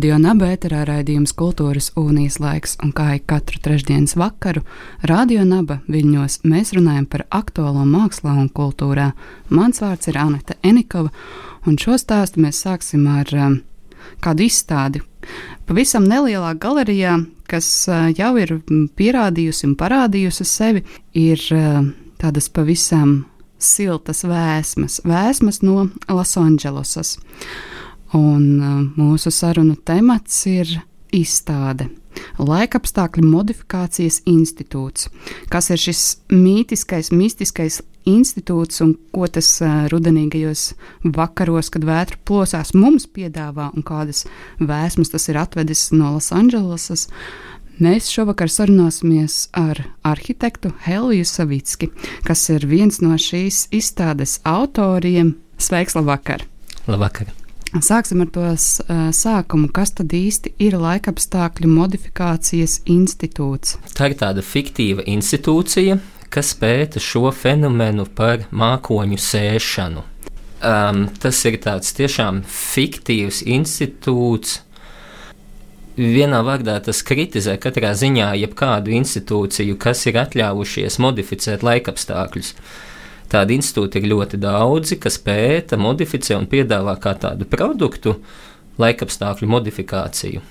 Radio Nabērā raidījums Kultūras Unijas laiks, un kā ik katru trešdienas vakaru, Radio Naba viļņos mēs runājam par aktuālo mākslā un kultūrā. Mans vārds ir Anita Enikova, un šo stāstu mēs sāksim ar um, kādu izstādi. Pavisam nelielā galerijā, kas uh, jau ir pierādījusi un parādījusi sevi, ir uh, tādas pavisam siltas vēsmas, vēsmas no Losandželosas. Un uh, mūsu sarunu temats ir izstāde. Laikapstākļu modifikācijas institūts. Kas ir šis mītiskais, mistiskais institūts un ko tas uh, rudenīgajos vakaros, kad vētra plosās, mums piedāvā un kādas vēsmas tas ir atvedis no Losandželosas. Mēs šovakar sarunāsimies ar arhitektu Heliju Savicki, kas ir viens no šīs izstādes autoriem. Sveiks, labvakar! Labvakar! Sāksim ar to sākumu. Kas tad īsti ir laikapstākļu modifikācijas institūts? Tā ir tāda fiktīva institūcija, kas pēta šo fenomenu par mākoņu sēšanu. Um, tas ir tāds tiešām fiktīvs institūts. Vienā vārdā tas kritizē katrā ziņā jebkādu institūciju, kas ir atļāvušies modificēt laikapstākļus. Tādi institūti ir ļoti daudzi, kas pēta, modificē un piedāvā kā tādu produktu laikapstākļu modifikāciju.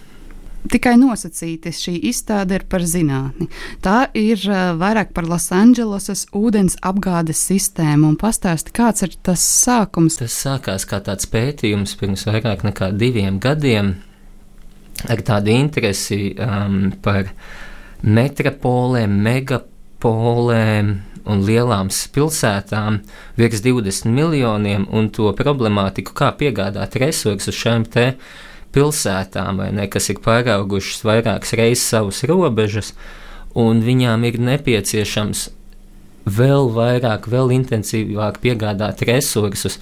Tikai nosacīti šī izstāde ir par zinātni. Tā ir uh, vairāk par Losandželosas ūdens apgādes sistēmu un pastāsti, kāds ir tas sākums. Tas sākās kā tāds pētījums pirms vairāk nekā diviem gadiem ar tādu interesi um, par metropolēm, megapolēm, un lielām pilsētām virs 20 miljoniem un to problemātiku, kā piegādāt resursus šiem te pilsētām, ne, kas ir pāraugušas vairākas reizes savus robežas, un viņām ir nepieciešams vēl vairāk, vēl intensīvāk piegādāt resursus,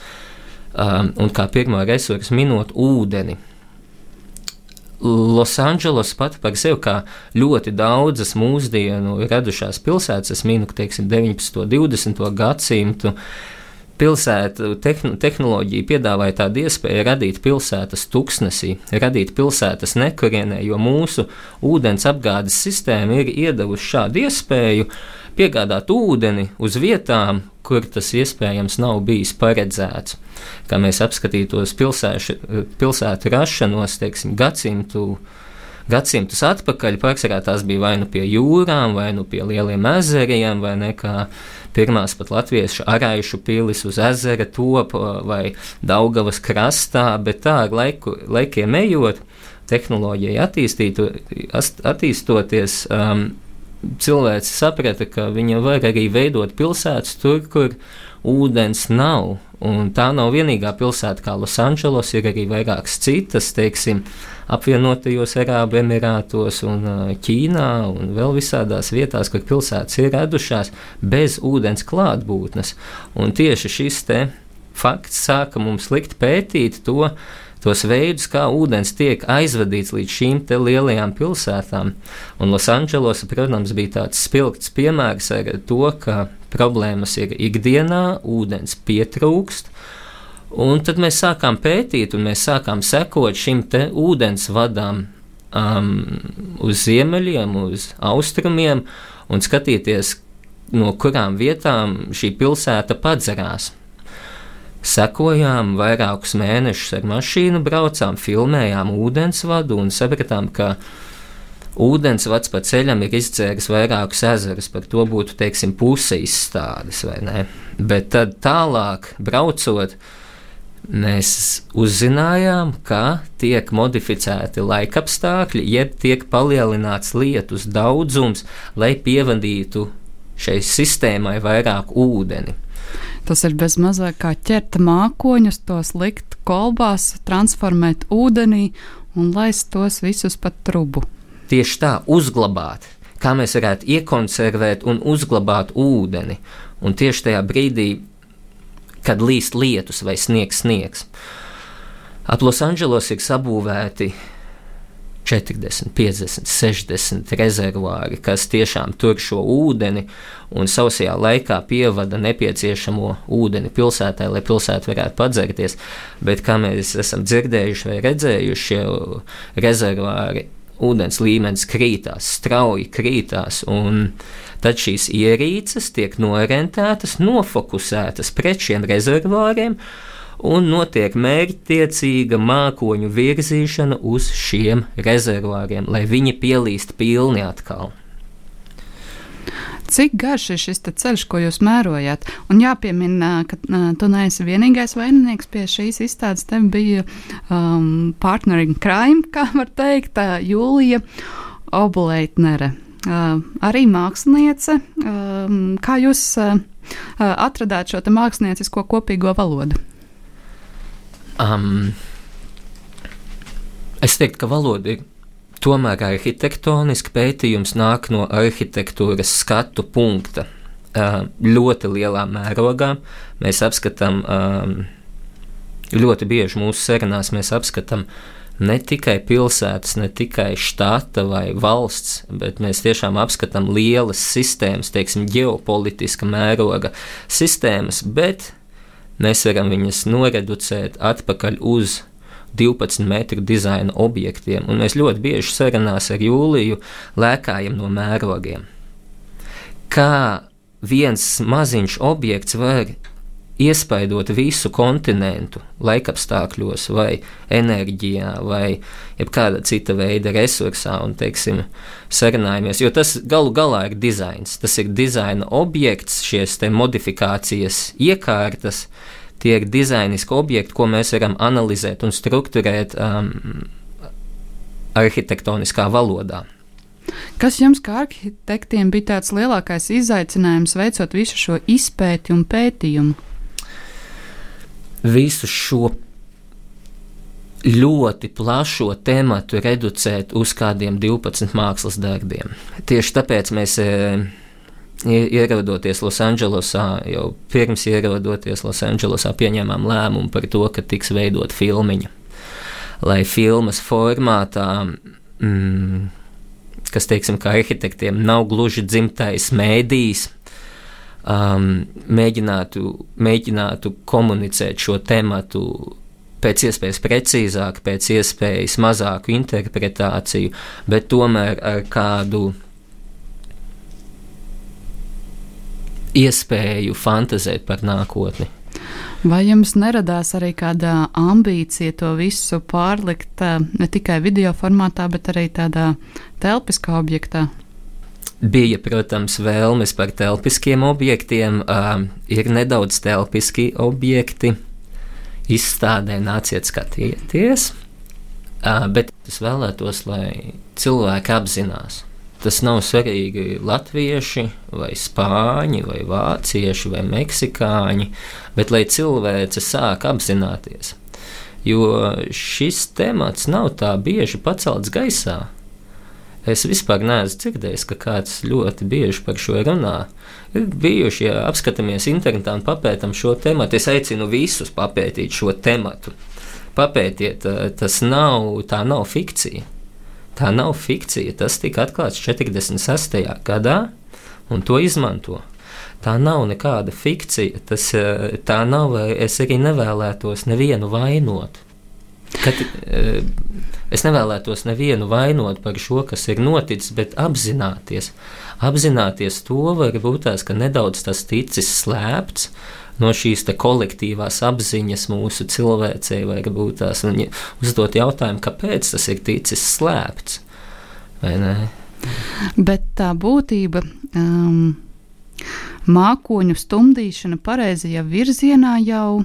um, un kā pirmo resursu minot ūdeni. Losandželos pat par sevi, kā ļoti daudzas mūsdienu radušās pilsētas, es minu, teiksim, 19. un 20. gadsimtu. Pilsētu tehn tehnoloģija piedāvāja tādu iespēju radīt pilsētas tuksnesī, radīt pilsētas nekurienē, jo mūsu ūdens apgādes sistēma ir iedavusi šādu iespēju piegādāt ūdeni uz vietām, kur tas iespējams nav bijis paredzēts. Kā mēs apskatītos pilsēšu, pilsētu rašanos, teiksim, gadsimtu. Gadsimtus atpakaļ pārsvarā bija vai nu pie jūrām, vai nu pie lieliem ezeriem, vai ne kā pirmās pat latviešu arājušu pilis uz ezera topa vai Daugavas krastā, bet tā ar laiku, laikiem ejot, tehnoloģijai attīstoties, um, cilvēks saprata, ka viņa var arī veidot pilsētas tur, kur ūdens nav. Un tā nav vienīgā pilsēta, kā Losandželos, ir arī vairākas citas, teiksim, apvienotajos Arābu Emirātos un Ķīnā un vēl visādās vietās, kur pilsētas ir radušās bez ūdens klātbūtnes. Un tieši šis te fakts sāka mums likt pētīt to, tos veidus, kā ūdens tiek aizvadīts līdz šīm lielajām pilsētām. Un Losandželos, protams, bija tāds spilgts piemērs ar to, ka problēmas ir ikdienā, ūdens pietrūkst. Un tad mēs sākām pētīt, un mēs sākām sekot šim te ūdens vadām um, uz ziemeļiem, uz austrumiem un skatīties, no kurām vietām šī pilsēta padzerās sekojām vairākus mēnešus ar mašīnu, braucām, filmējām ūdensvadu un sapratām, ka ūdensvads pa ceļam ir izdzēris vairākus ezerus, par to būtu, teiksim, puse izstādes, vai ne? Bet tad tālāk braucot, mēs uzzinājām, ka tiek modificēti laikapstākļi, jeb tiek palielināts lietus daudzums, lai pievadītu šai sistēmai vairāk ūdeni. Tas ir bez mazāk kā ķert mākoņus, tos likt kolbās, transformēt ūdenī un laist tos visus pa trubu. tieši tā uzglabāt, kā mēs varētu iekonservēt un uzglabāt ūdeni. Un tieši tajā brīdī, kad līst lietus vai sniegs, sniegs. Ap Losandželos ir sabūvēti 40, 50, 60 rezervuāri, kas tiešām tur šo ūdeni un sausajā laikā pievada nepieciešamo ūdeni pilsētai, lai pilsēta varētu padzerties. Bet kā mēs esam dzirdējuši vai redzējuši, rezervuāri ūdens līmenis krītās, strauji krītās, un tad šīs ierīces tiek norentētas, nofokusētas pret šiem rezervāriem, un notiek mērķtiecīga mākoņu virzīšana uz šiem rezervāriem, lai viņi pielīst pilni atkal. Cik garš ir šis ceļš, ko jūs mērojāt? Un jāpiemina, ka tu neesi vienīgais vaininieks pie šīs izstādes. Tev bija um, partneri crime, kā var teikt, Jūlija Obleitnere. Uh, arī māksliniece. Uh, kā jūs uh, atradāt šo māksliniecisko kopīgo valodu? Um, es teiktu, ka valoda ir Tomēr arhitektoniski pētījums nāk no arhitektūras skatu punkta. Ļoti lielā mērogā mēs apskatām, ļoti bieži mūsu sarunās mēs apskatām ne tikai pilsētas, ne tikai štata vai valsts, bet mēs tiešām apskatām lielas sistēmas, teiksim, ģeopolitiska mēroga sistēmas, bet mēs varam viņas noreducēt atpakaļ uz 12 metru dizaina objektiem, un mēs ļoti bieži sarunās ar Jūliju lēkājam no mērogiem. Kā viens maziņš objekts var iespaidot visu kontinentu laikapstākļos, vai enerģijā, vai jebkāda cita veida resursā, un, teiksim, sarunājamies, jo tas galu galā ir dizains. Tas ir dizaina objekts, šīs modifikācijas iekārtas, tie ir dizainiski objekti, ko mēs varam analizēt un strukturēt um, arhitektoniskā valodā. Kas jums, kā arhitektiem, bija tāds lielākais izaicinājums veicot visu šo izpēti un pētījumu? Visu šo ļoti plašo tematu reducēt uz kādiem 12 mākslas darbiem. Tieši tāpēc mēs. E, ierodoties Losandželosā, jau pirms ierodoties Losandželosā, pieņēmām lēmumu par to, ka tiks veidot filmiņa. Lai filmas formātā, mm, kas, teiksim, kā arhitektiem nav gluži dzimtais mēdījis, um, mēģinātu, mēģinātu komunicēt šo tematu pēc iespējas precīzāk, pēc iespējas mazāku interpretāciju, bet tomēr ar kādu iespēju fantazēt par nākotni. Vai jums neradās arī kāda ambīcija to visu pārlikt eh, ne tikai video formātā, bet arī tādā telpiskā objektā? Bija, protams, vēlmes par telpiskiem objektiem, uh, ir nedaudz telpiski objekti. Izstādē nāciet skatīties, uh, bet es vēlētos, lai cilvēki apzinās, Tas nav svarīgi latvieši, vai spāņi, vai vācieši, vai meksikāņi, bet lai cilvēce sāk apzināties. Jo šis temats nav tā bieži pacelts gaisā. Es vispār neesmu dzirdējis, ka kāds ļoti bieži par šo runā. Ir bijuši, ja apskatāmies internetā un papētām šo tēmu, es aicinu visus papētīt šo tēmu. Papētiet, tas nav, tā nav fikcija. Tā nav fikcija. Tas tika atklāts 46. gadā, un to izmanto. Tā nav nekāda fikcija. Tas, eh, tā nav, es arī nevēlētos nevienu vainot. Kad, eh, es nevēlētos nevienu vainot par šo, kas ir noticis, bet apzināties. Apzināties to varbūt tās, ka nedaudz tas ticis slēpts, no šīs kolektīvās apziņas mūsu cilvēcei, vai varbūt tās uzdot jautājumu, kāpēc tas ir ticis slēpts. Bet tā būtība. Um, Mākoņu stumdīšana pareizajā virzienā jau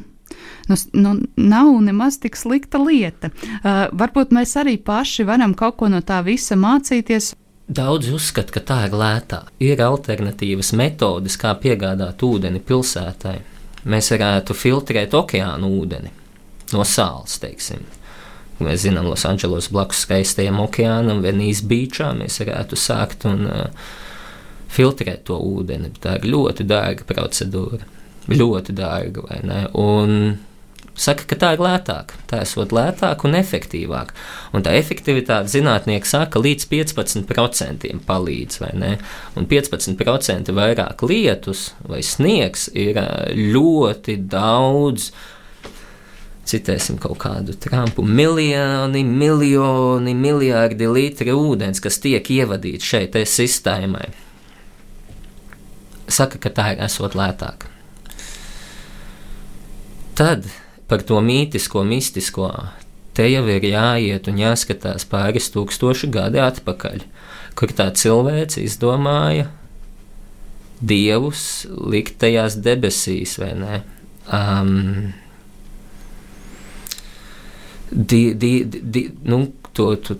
nu, nu, nav nemaz tik slikta lieta. Uh, varbūt mēs arī paši varam kaut ko no tā visa mācīties. Daudzi uzskata, ka tā ir lētā. Ir alternatīvas metodes, kā piegādāt ūdeni pilsētai mēs varētu filtrēt okeānu ūdeni no sāls, teiksim. mēs zinām, Losandželos blakus skaistajam okeānam, Venīzes beigā mēs varētu sākt un uh, filtrēt to ūdeni. Tā ir ļoti dārga procedūra. Ļoti dārga, vai ne? Un saka, ka tā ir lētāk. Tā esot lētāk un efektīvāk. Un tā efektivitāte zinātnieki saka, līdz 15% palīdz, vai ne? Un 15% vairāk lietus vai sniegs ir ļoti daudz. Citēsim kaut kādu trampu. Miljoni, miljoni, miljardi litri ūdens, kas tiek ievadīti šeit sistēmai. Saka, ka tā ir esot lētāk. Tad par to mītisko, mistisko. Te jau ir jāiet un jāskatās pāris tūkstoši gadi atpakaļ, kur tā cilvēks izdomāja dievus likt tajās debesīs, vai ne? Um, di, di, di, nu, to, to,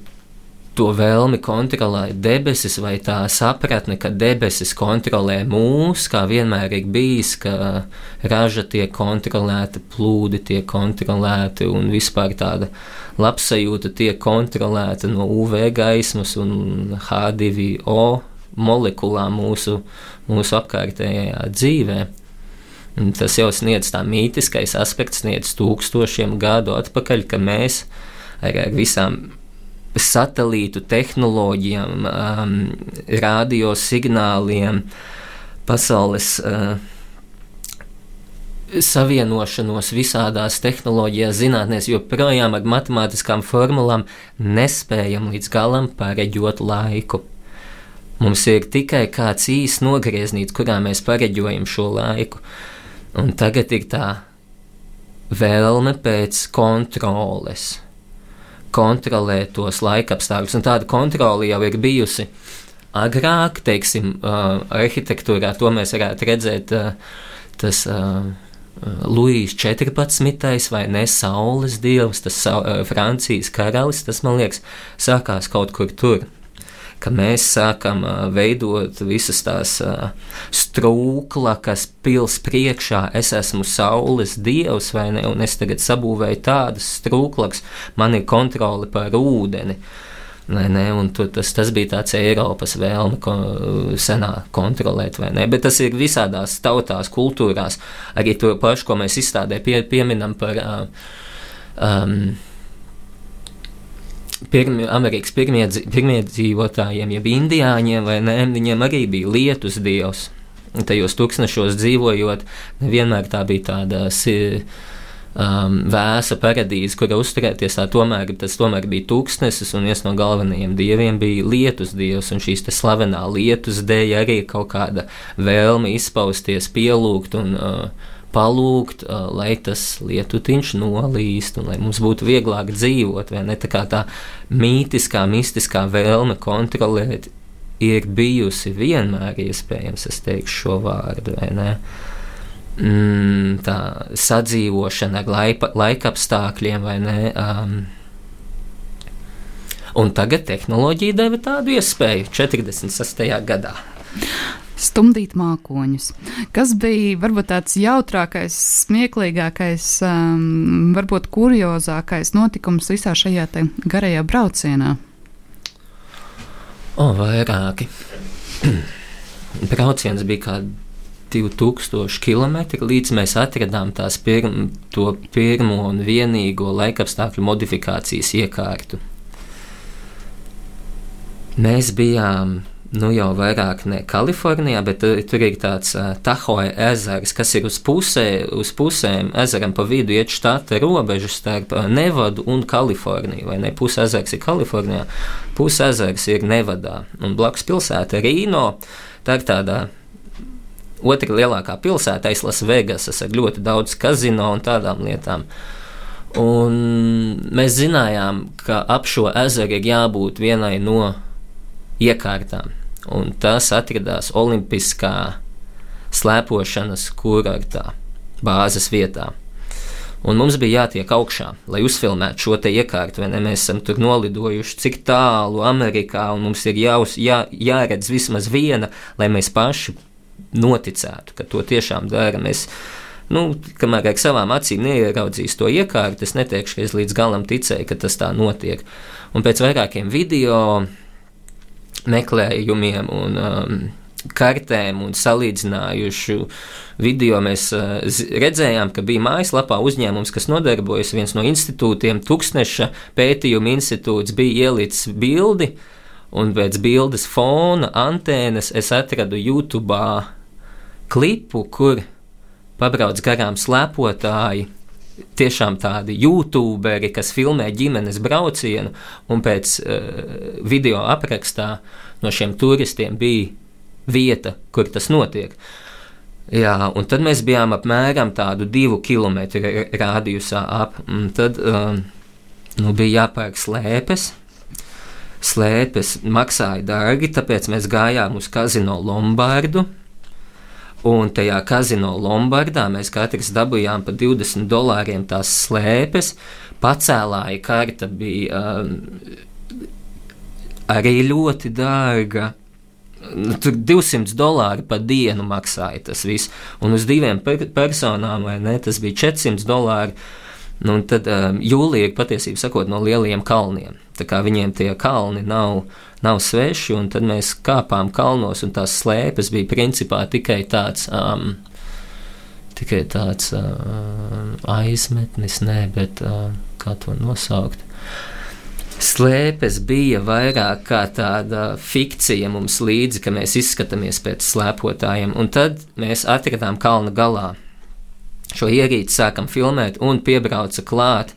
to vēlmi kontrolēt debesis, vai tā sapratne, ka debesis kontrolē mūs, kā vienmēr ir bijis, ka raža tiek kontrolēta, plūdi tiek kontrolēti un vispār tāda labsajūta tiek kontrolēta no UV gaismas un H2O molekulām mūsu, mūsu apkārtējā dzīvē. Tas jau sniedz tā mītiskais aspekts, sniedz tūkstošiem gadu atpakaļ, ka mēs ar, ar visām satelītu tehnoloģijām, um, radiosignāliem, pasaules uh, savienošanos visādās tehnoloģijās, zinātnēs, joprojām ar matemātiskām formulām nespējam līdz galam pareģot laiku. Mums ir tikai kāds īsts nogrieznīts, kurā mēs pareģojam šo laiku. Un tagad ir tā vēlme pēc kontroles kontrolēt tos laikapstākļus. Un tāda kontrole jau ir bijusi agrāk, teiksim, uh, arhitektūrā. To mēs varētu redzēt. Uh, tas uh, Luīs 14. vai ne Saules dievs, tas Francijas karalis, tas man liekas, sākās kaut kur tur ka mēs sākam veidot visas tās strūklakas pils priekšā. Es esmu saules dievs, vai ne? Un es tagad sabūvēju tādas strūklakas, man ir kontrole pār ūdeni. Vai ne, un tu, tas, tas bija tāds Eiropas vēlme ko, senā kontrolēt, vai ne? Bet tas ir visādās tautās, kultūrās. Arī to pašu, ko mēs izstādē pie, pieminam par um, pirmi, Amerikas pirmie, pirmie dzīvotājiem, jeb indiāņiem, vai ne, viņiem arī bija lietus dievs. Tajos tūkstošos dzīvojot, nevienmēr tā bija tāda um, vēsa paradīze, kura uzturēties. Tā tomēr, tas tomēr bija tūkstnesis, un viens no galvenajiem dieviem bija lietus dievs. Un šīs slavenā lietus dēļ arī kaut kāda vēlme izpausties, pielūgt un uh, palūgt, lai tas lietutiņš nolīst un lai mums būtu vieglāk dzīvot, ne tā kā tā mītiskā, mistiskā vēlme kontrolēt ir bijusi vienmēr iespējams, es teikšu šo vārdu? Mm, tā sadzīvošana ar laipa, laikapstākļiem, vai ne? Um, un tagad tehnoloģija deva tādu iespēju 46. gadā stumdīt mākoņus. Kas bija varbūt tāds jautrākais, smieklīgākais, um, varbūt kuriozākais notikums visā šajā garajā braucienā? O, vairāki. Brauciens bija kā 2000 km, līdz mēs atradām tās pirm, to pirmo un vienīgo laikapstākļu modifikācijas iekārtu. Mēs bijām nu jau vairāk ne Kalifornijā, bet tur, tur ir tāds uh, Tahoe ezers, kas ir uz, pusē, uz pusēm ezeram pa vidu iet štata robeža starp Nevadu un Kaliforniju, vai ne? Puse ezers ir Kalifornijā, puse ezers ir Nevadā, un blakus pilsēta Rīno, tā ir tādā otra lielākā pilsēta aiz Lasvegasas ar ļoti daudz kazino un tādām lietām. Un mēs zinājām, ka ap šo ezeru ir jābūt vienai no iekārtām un tas atradās Olimpiskā slēpošanas kurortā, bāzes vietā. Un mums bija jātiek augšā, lai uzfilmētu šo te iekārtu, vai ne? Mēs esam tur nolidojuši cik tālu Amerikā, un mums ir jāuz, jā, jāredz vismaz viena, lai mēs paši noticētu, ka to tiešām dara. Mēs nu, kamēr ar savām acīm neieraudzīs to iekārtu, es neteikšu, ka es līdz galam ticēju, ka tas tā notiek. Un pēc vairākiem video meklējumiem un um, kartēm un salīdzinājušu video, mēs uh, redzējām, ka bija mājaslapā uzņēmums, kas nodarbojas viens no institūtiem, Tuksneša pētījuma institūts, bija ielicis bildi, un pēc bildes fona antēnas es atradu YouTube klipu, kur pabrauc garām slēpotāji. Tiešām tādi youtuberi, kas filmē ģimenes braucienu, un pēc uh, video aprakstā no šiem turistiem bija vieta, kur tas notiek. Jā, un tad mēs bijām apmēram tādu divu kilometru rādījusā ap. Tad um, nu, bija jāpērk slēpes. Slēpes maksāja dārgi, tāpēc mēs gājām uz kazino Lombardu. Un tajā kazino Lombardā mēs katrs dabūjām pa 20 dolāriem tās slēpes. Pacēlāja karta bija um, arī ļoti dārga. Nu, tur 200 dolāri par dienu maksāja tas viss. Un uz diviem per personām, ne, tas bija 400 dolāri. Nu, tad um, jūlija ir patiesībā sakot no lielajiem kalniem. Tā kā viņiem tie kalni nav, nav sveši, un tad mēs kāpām kalnos, un tās slēpes bija principā tikai tāds. Um, Tikai tāds uh, aizmetnis, nē, bet uh, kā to nosaukt? slēpes bija vairāk kā tāda fikcija mums līdzi, ka mēs izskatāmies pēc slēpotājiem, un tad mēs atradām kalna galā. Šo ierīci sākam filmēt, un piebrauca klāt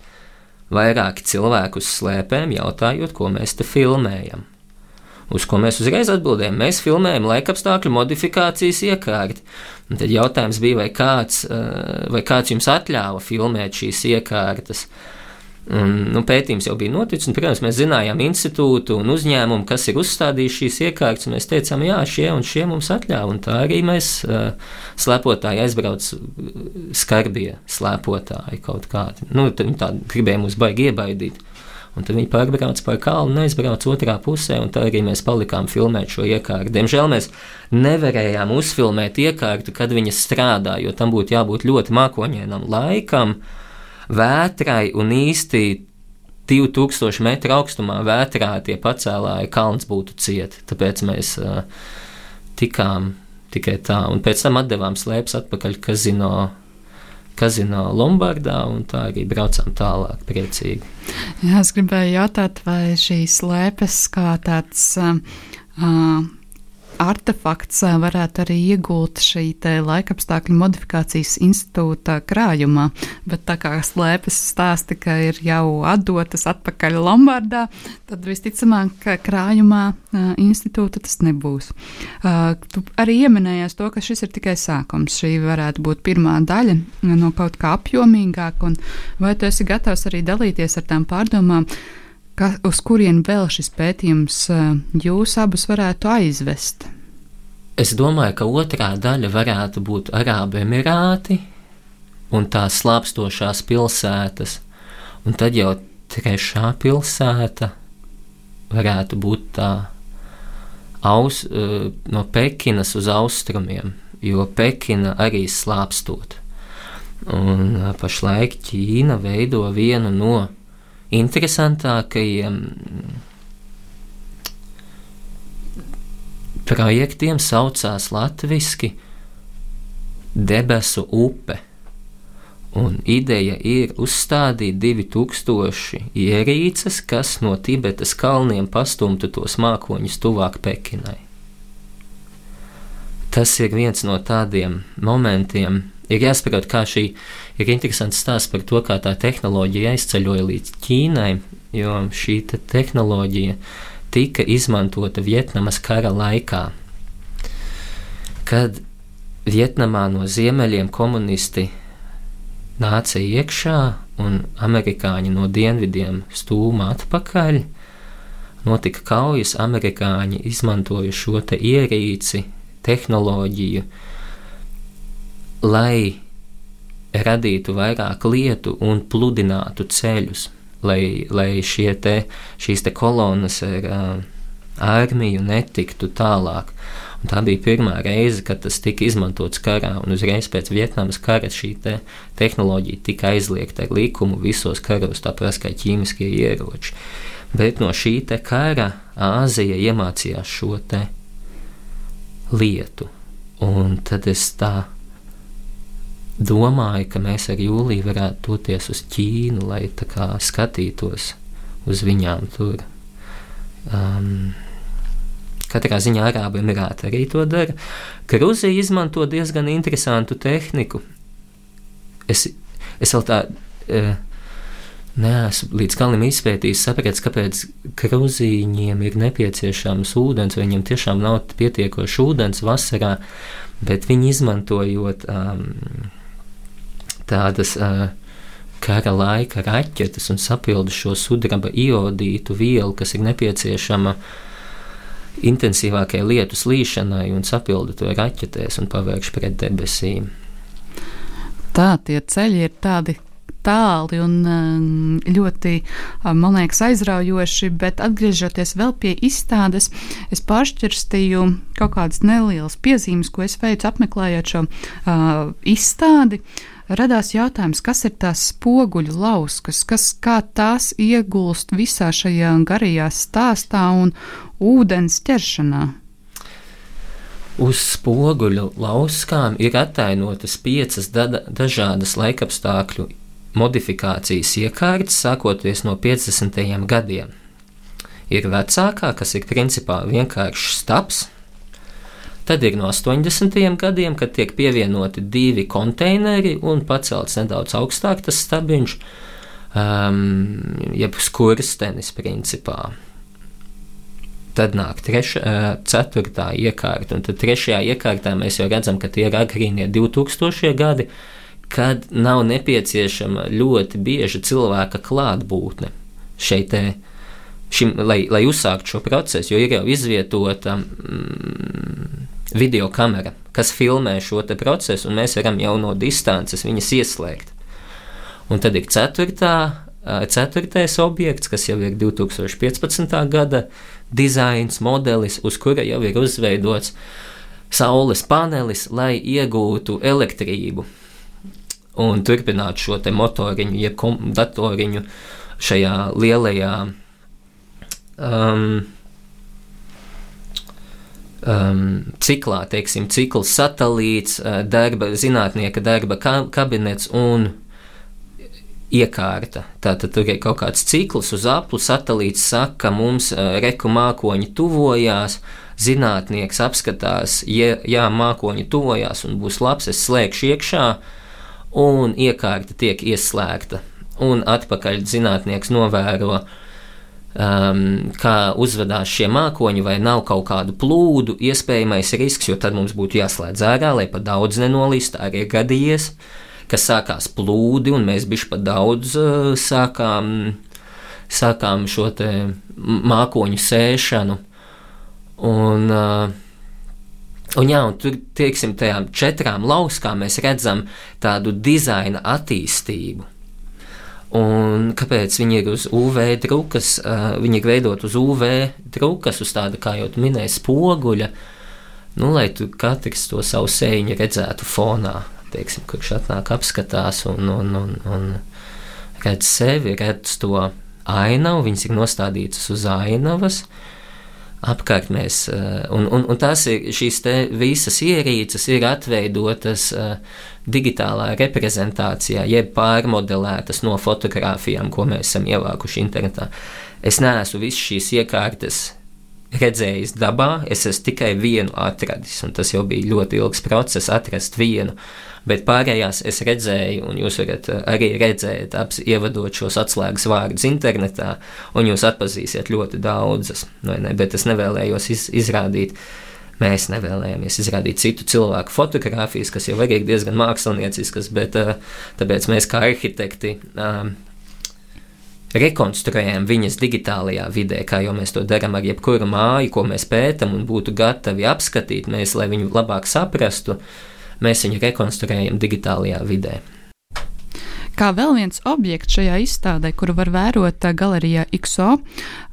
vairāki cilvēki uz slēpēm, jautājot, ko mēs te filmējam. Uz ko mēs uzreiz atbildējām, mēs filmējam laikapstākļu modifikācijas iekārti. Un tad jautājums bija, vai kāds, eh, vai kāds jums atļāva filmēt šīs iekārtas. Uh, Un, nu, pētījums jau bija noticis, un, protams, mēs zinājām institūtu un uzņēmumu, kas ir uzstādījuši šīs iekārtas, un mēs teicām, jā, šie un šie mums atļāva, un tā arī mēs uh, slēpotāji aizbrauc skarbie slēpotāji kaut kādi. Nu, tad viņi tā gribēja mūs baigi iebaidīt. Un tad viņi pārbrauc par kalnu un aizbrauc otrā pusē, un tā arī mēs palikām filmēt šo iekārtu. Diemžēl mēs nevarējām uzfilmēt iekārtu, kad viņa strādā, jo tam būtu jābūt ļoti mākoņainam laikam. Uh, vētrai un īsti 2000 metru augstumā vētrā tie pacēlāji kalns būtu cieti. Tāpēc mēs uh, tikām tikai tā, un pēc tam atdevām slēpes atpakaļ kazino. Kazino Lombardā, un tā arī braucām tālāk, priecīgi. Jā, es gribēju jautāt, vai šīs slēpes kā tāds uh, artefakts varētu arī iegūt šī laikapstākļu modifikācijas institūta krājumā, bet tā kā slēpes stāsta, ka ir jau atdotas atpakaļ Lombardā, tad visticamāk, ka krājumā institūta tas nebūs. Tu arī ieminējies to, ka šis ir tikai sākums. Šī varētu būt pirmā daļa no kaut kā apjomīgāka, un vai tu esi gatavs arī dalīties ar tām pārdomām? Ka, uz kurien vēl šis pētījums jūs abus varētu aizvest? Es domāju, ka otrā daļa varētu būt Arābu Emirāti un tās slāpstošās pilsētas, un tad jau trešā pilsēta varētu būt tā aus, no Pekinas uz austrumiem, jo Pekina arī slāpstot. Un pašlaik Ķīna veido vienu no interesantākajiem projektiem saucās latviski debesu upe. Un ideja ir uzstādīt 2000 ierīces, kas no Tibetas kalniem pastumtu tos mākoņus tuvāk Pekinai. Tas ir viens no tādiem momentiem, ir jāsaprot, kā šī ir interesants stāsts par to, kā tā tehnoloģija aizceļoja līdz Ķīnai, jo šī te tehnoloģija tika izmantota Vietnamas kara laikā, kad Vietnamā no ziemeļiem komunisti nāca iekšā un amerikāņi no dienvidiem stūma atpakaļ. Notika kaujas, amerikāņi izmantoja šo ierīci, tehnoloģiju, lai radītu vairāk lietu un pludinātu ceļus, lai, lai te, šīs te kolonas ar uh, armiju netiktu tālāk. Un tā bija pirmā reize, kad tas tika izmantots karā, un uzreiz pēc Vietnamas kara šī te tehnoloģija tika aizliegta ar likumu visos karos, tāpat kā ķīmiskie ieroči. Bet no šī kara Āzija iemācījās šo lietu. Un tad es tā domāju, ka mēs ar Jūliju varētu doties uz Ķīnu, lai kā, skatītos uz viņām tur. Um, Katrā ziņā Arābu Emirāti arī to dara. Grūzija izmanto diezgan interesantu tehniku. Es, es vēl tā uh, neesmu līdz galam izpētījis, sapratis, kāpēc krūzīņiem ir nepieciešams ūdens, vai viņiem tiešām nav pietiekoši ūdens vasarā, bet viņi izmantojot um, tādas. Uh, kara laika raķetes un sapildu šo sudraba iodītu vielu, kas ir nepieciešama intensīvākai lietu slīšanai, un sapildu to raķetēs un pavērš pret debesīm. Tā tie ceļi ir tādi tāli un um, ļoti, um, man liekas, aizraujoši, bet atgriežoties vēl pie izstādes, es pāršķirstīju kaut kādas nelielas piezīmes, ko es veicu apmeklējot šo uh, izstādi. Radās jautājums, kas ir tās spoguļu lauskas, kas kā tās iegulst visā šajā garajā stāstā un ūdens ķeršanā. Uz spoguļu lauskām ir attēlotas piecas da dažādas laikapstākļu modifikācijas iekārtas, sākoties no 50. gadiem. Ir vecākā, kas ir principā vienkāršs stabs, Tad ir no 80. gadiem, kad tiek pievienoti divi konteineri un pacelts nedaudz augstāk tas stabiņš, um, jeb skurstenis principā. Tad nāk treša, uh, ceturtā iekārta, un tad trešajā iekārtā mēs jau redzam, ka tie ir agrīnie 2000 gadi, kad nav nepieciešama ļoti bieža cilvēka klātbūtne šeit. Šim, lai, lai uzsāktu šo procesu, jo ir jau izvietota mm, video kamera, kas filmē šo procesu, un mēs varam jau no distances viņas ieslēgt. Un tad ir ceturtā, ceturtais objekts, kas jau ir 2015. gada dizains, modelis, uz kura jau ir uzveidots saules panelis, lai iegūtu elektrību un turpinātu šo motoriņu, jeb datoriņu šajā lielajā um, um, ciklā, teiksim, cikls, satelīts, uh, darba, zinātnieka darba kabinets un iekārta. Tātad tur ir kaut kāds cikls uz aplu, satelīts saka, ka mums uh, reku mākoņi tuvojās, zinātnieks apskatās, ja, jā, mākoņi tuvojās un būs labs, es slēgšu iekšā, un iekārta tiek ieslēgta. Un atpakaļ zinātnieks novēro um, kā uzvedās šie mākoņi, vai nav kaut kādu plūdu, iespējamais risks, jo tad mums būtu jāslēdz ārā, lai pa daudz nenolīst, arī gadījies, ka sākās plūdi, un mēs bišķi pa daudz uh, sākām, sākām šo mākoņu sēšanu. Un, uh, Un, jā, un tur, teiksim, tajām četrām lauskām mēs redzam tādu dizaina attīstību. Un kāpēc viņi ir uz UV drukas? Uh, viņi ir veidot uz UV drukas, uz tāda, kā jau minēja, spoguļa, nu, lai tu katrs to savu sēņu redzētu fonā, teiksim, kurš atnāk apskatās un, un, un, un redz sevi, redz to ainavu, viņas ir nostādītas uz ainavas. Apkārt mēs, un, un, un tās ir šīs visas ierīces, ir atveidotas uh, digitālā reprezentācijā, jeb pārmodelētas no fotografijām, ko mēs esam ievākuši internetā. Es neesmu visas šīs iekārtas redzējis dabā, es esmu tikai vienu atradis, un tas jau bija ļoti ilgs process atrast vienu. Bet pārējās es redzēju, un jūs varat arī redzēt, aps, ievadot šos atslēgas vārdus internetā, un jūs atpazīsiet ļoti daudzas. Bet es nevēlējos iz, izrādīt uh, Mēs nevēlējāmies izrādīt citu cilvēku fotogrāfijas, kas jau ir diezgan mākslinieciskas, bet uh, tāpēc mēs kā arhitekti um, rekonstruējam viņas digitālajā vidē, kā jau mēs to darām ar jebkuru māju, ko mēs pētām un būtu gatavi apskatīt, mēs, lai viņu labāk saprastu, mēs viņu rekonstruējam digitālajā vidē. kā vēl viens objekts šajā izstādē, kuru var vērot galerijā XO,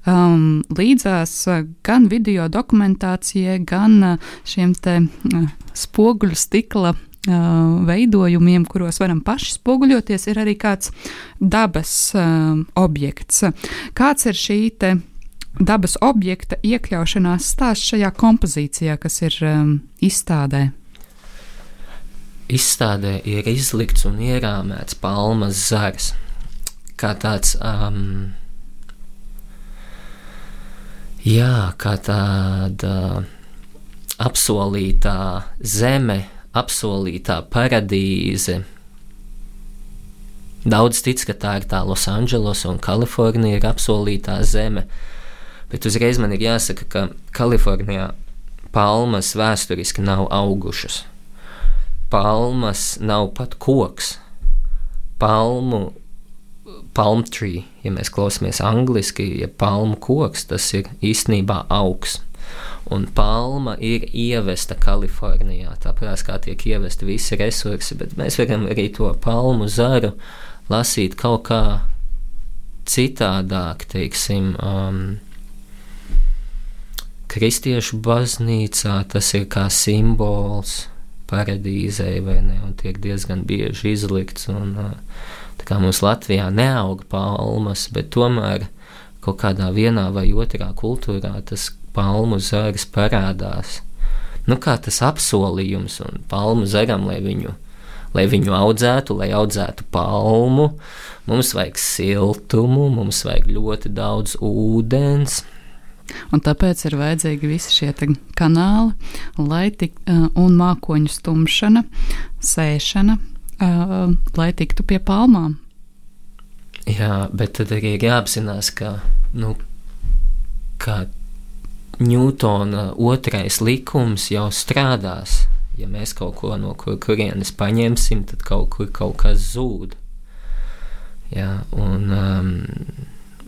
um, līdzās gan video dokumentācijai, gan šiem te spoguļu stikla veidojumiem, kuros varam paši spoguļoties, ir arī kāds dabas um, objekts. Kāds ir šī dabas objekta iekļaušanās stāsts šajā kompozīcijā, kas ir um, izstādē? Izstādē ir izlikts un ierāmēts palmas zars, kā tāds. Um, jā, kā tāda apsolītā zeme, apsolītā paradīze. Daudz tic, ka tā ir tā Losandželos un Kalifornija ir apsolītā zeme, bet uzreiz man ir jāsaka, ka Kalifornijā palmas vēsturiski nav augušas. Palmas nav pat koks. Palmu, palm tree, ja mēs klausāmies angliski, ja palmu koks, tas ir īstenībā augs. Un palma ir ievesta Kalifornijā, tāpēc kā tiek ievesti visi resursi, bet mēs varam arī to palmu zaru lasīt kaut kā citādāk, teiksim, um, kristiešu baznīcā tas ir kā simbols paradīzei, vai ne, un tiek diezgan bieži izlikts, un uh, tā kā mums Latvijā neaug palmas, bet tomēr kaut kādā vienā vai otrā kultūrā tas palmu zars parādās. Nu, kā tas apsolījums un palmu zaram, lai viņu, lai viņu audzētu, lai audzētu palmu, mums vajag siltumu, mums vajag ļoti daudz ūdens. Un tāpēc ir vajadzīgi visi šie kanāli, lai tik, un mākoņu stumšana, sēšana, lai tiktu pie palmām. Jā, bet tad arī ir jāapzinās, ka, nu, ka Ņūtona otrais likums jau strādās. Ja mēs kaut ko no kur, kurienes paņemsim, tad kaut kur kaut kas zūd. Jā, un, um,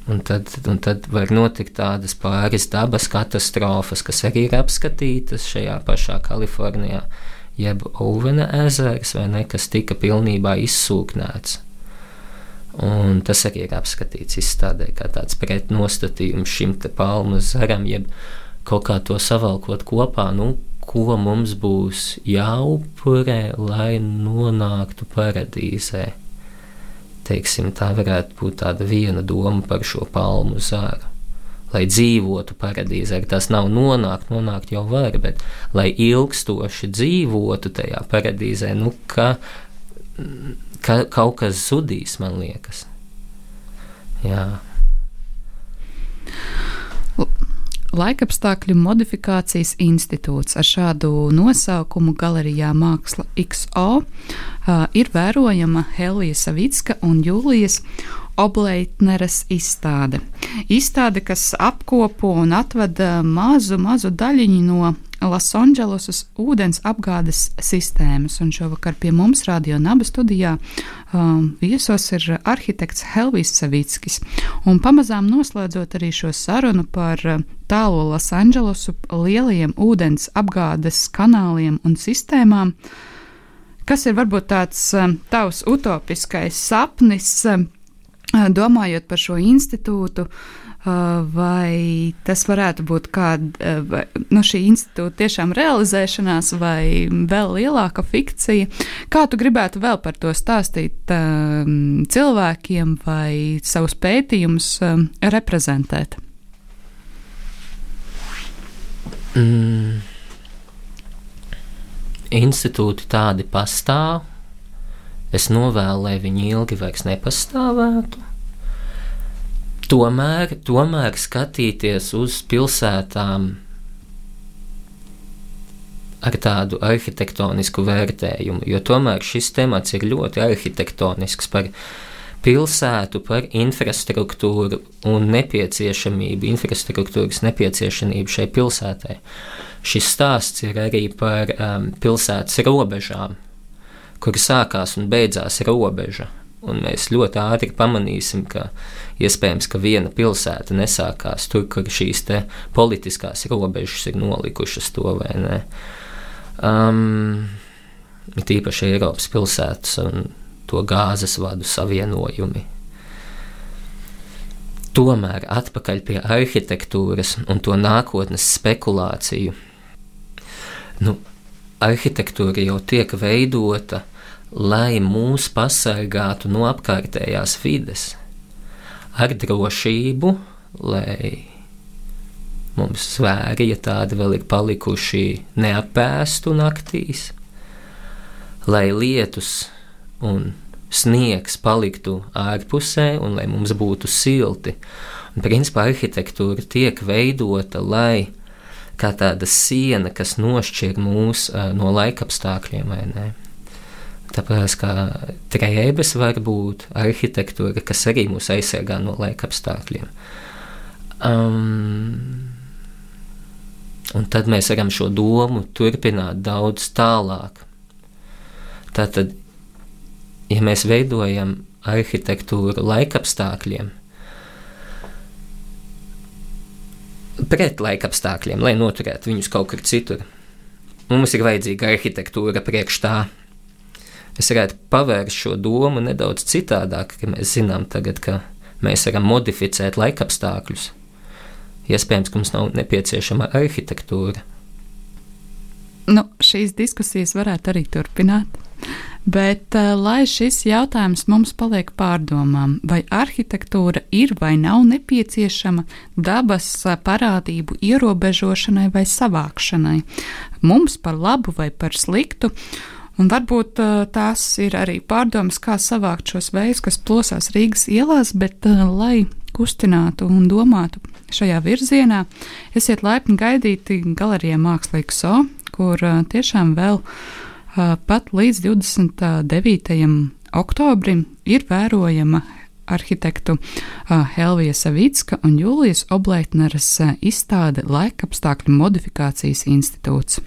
un, tad, un tad var notikt tādas pāris dabas katastrofas, kas arī ir apskatītas šajā pašā Kalifornijā, jeb Ovena ezers, vai ne, kas tika pilnībā izsūknēts. Un tas arī ir apskatīts izstādē, kā tāds pretnostatījums šim te palmu zaram, jeb kaut kā to savalkot kopā, nu, ko mums būs jāupurē, lai nonāktu paradīzē. Teiksim, tā varētu būt tāda viena doma par šo palmu zāru. Lai dzīvotu paradīzē, tas nav nonākt, nonākt jau var, bet lai ilgstoši dzīvotu tajā paradīzē, nu, ka, ka kaut kas zudīs, man liekas. Jā. Laikapstākļu modifikācijas institūts ar šādu nosaukumu galerijā Māksla XO ir vērojama Helija Savicka un Jūlijas Obleitneres izstāde. Izstāde, kas apkopo un atveda mazu, mazu daļiņu no Losandželosas ūdens apgādes sistēmas. Un šovakar pie mums Radio Naba studijā um, viesos ir arhitekts Helvijs Savickis. Un pamazām noslēdzot arī šo sarunu par uh, tālo Losandželosu lielajiem ūdens apgādes kanāliem un sistēmām, kas ir varbūt tāds tavs utopiskais sapnis, domājot par šo institūtu. Vai tas varētu būt kāda no šī institūta tiešām realizēšanās, vai vēl lielāka fikcija. Kā tu gribētu vēl par to stāstīt cilvēkiem vai savus pētījumus um, reprezentēt? Mm. Institūti tādi pastāv. Es novēlu, lai viņi ilgi vairs nepastāvētu tomēr, tomēr skatīties uz pilsētām ar tādu arhitektonisku vērtējumu, jo tomēr šis temats ir ļoti arhitektonisks par pilsētu, par infrastruktūru un nepieciešamību, infrastruktūras nepieciešamību šai pilsētai. Šis stāsts ir arī par um, pilsētas robežām, kur sākās un beidzās robeža. Un mēs ļoti ātri pamanīsim, ka iespējams, ka viena pilsēta nesākās tur, kur šīs politiskās robežas ir nolikušas to vai nē. Um, Tīpaši Eiropas pilsētas un to gāzes vadu savienojumi. Tomēr atpakaļ pie arhitektūras un to nākotnes spekulāciju. Nu, arhitektūra jau tiek veidota, lai mūs pasargātu no apkārtējās vides, ar drošību, lai mums zvēri, ja tādi vēl ir palikuši, neapēstu naktīs, lai lietus un sniegs paliktu ārpusē un lai mums būtu silti. Un, principā arhitektūra tiek veidota, lai kā tāda siena, kas nošķir mūs uh, no laikapstākļiem, vai ne? Tāpēc trījības var būt arhitektūra, kas arī mūs aizsargā no laikapstākļiem. Um, un tad mēs varam šo domu turpināt daudz tālāk. Tātad, ja mēs veidojam arhitektūru laikapstākļiem, pret laikapstākļiem, lai noturētu viņus kaut kur citur, mums ir vajadzīga arhitektūra priekš tā. Es varētu pavērst šo domu nedaudz citādāk, ka mēs zinām tagad, ka mēs varam modificēt laikapstākļus. Iespējams, ka mums nav nepieciešama arhitektūra. Nu, šīs diskusijas varētu arī turpināt. Bet, uh, lai šis jautājums mums paliek pārdomām, vai arhitektūra ir vai nav nepieciešama dabas uh, parādību ierobežošanai vai savākšanai, mums par labu vai par sliktu, un varbūt uh, tās ir arī pārdomas, kā savākt šos vējus, kas plosās Rīgas ielās, bet uh, lai kustinātu un domātu šajā virzienā, esiet laipni gaidīti galerijā Mākslīgs So, kur uh, tiešām vēl pat līdz 29. oktobrim ir vērojama arhitektu Helvija Savicka un Jūlijas Obleitneres izstāde Laikapstākļu modifikācijas institūts.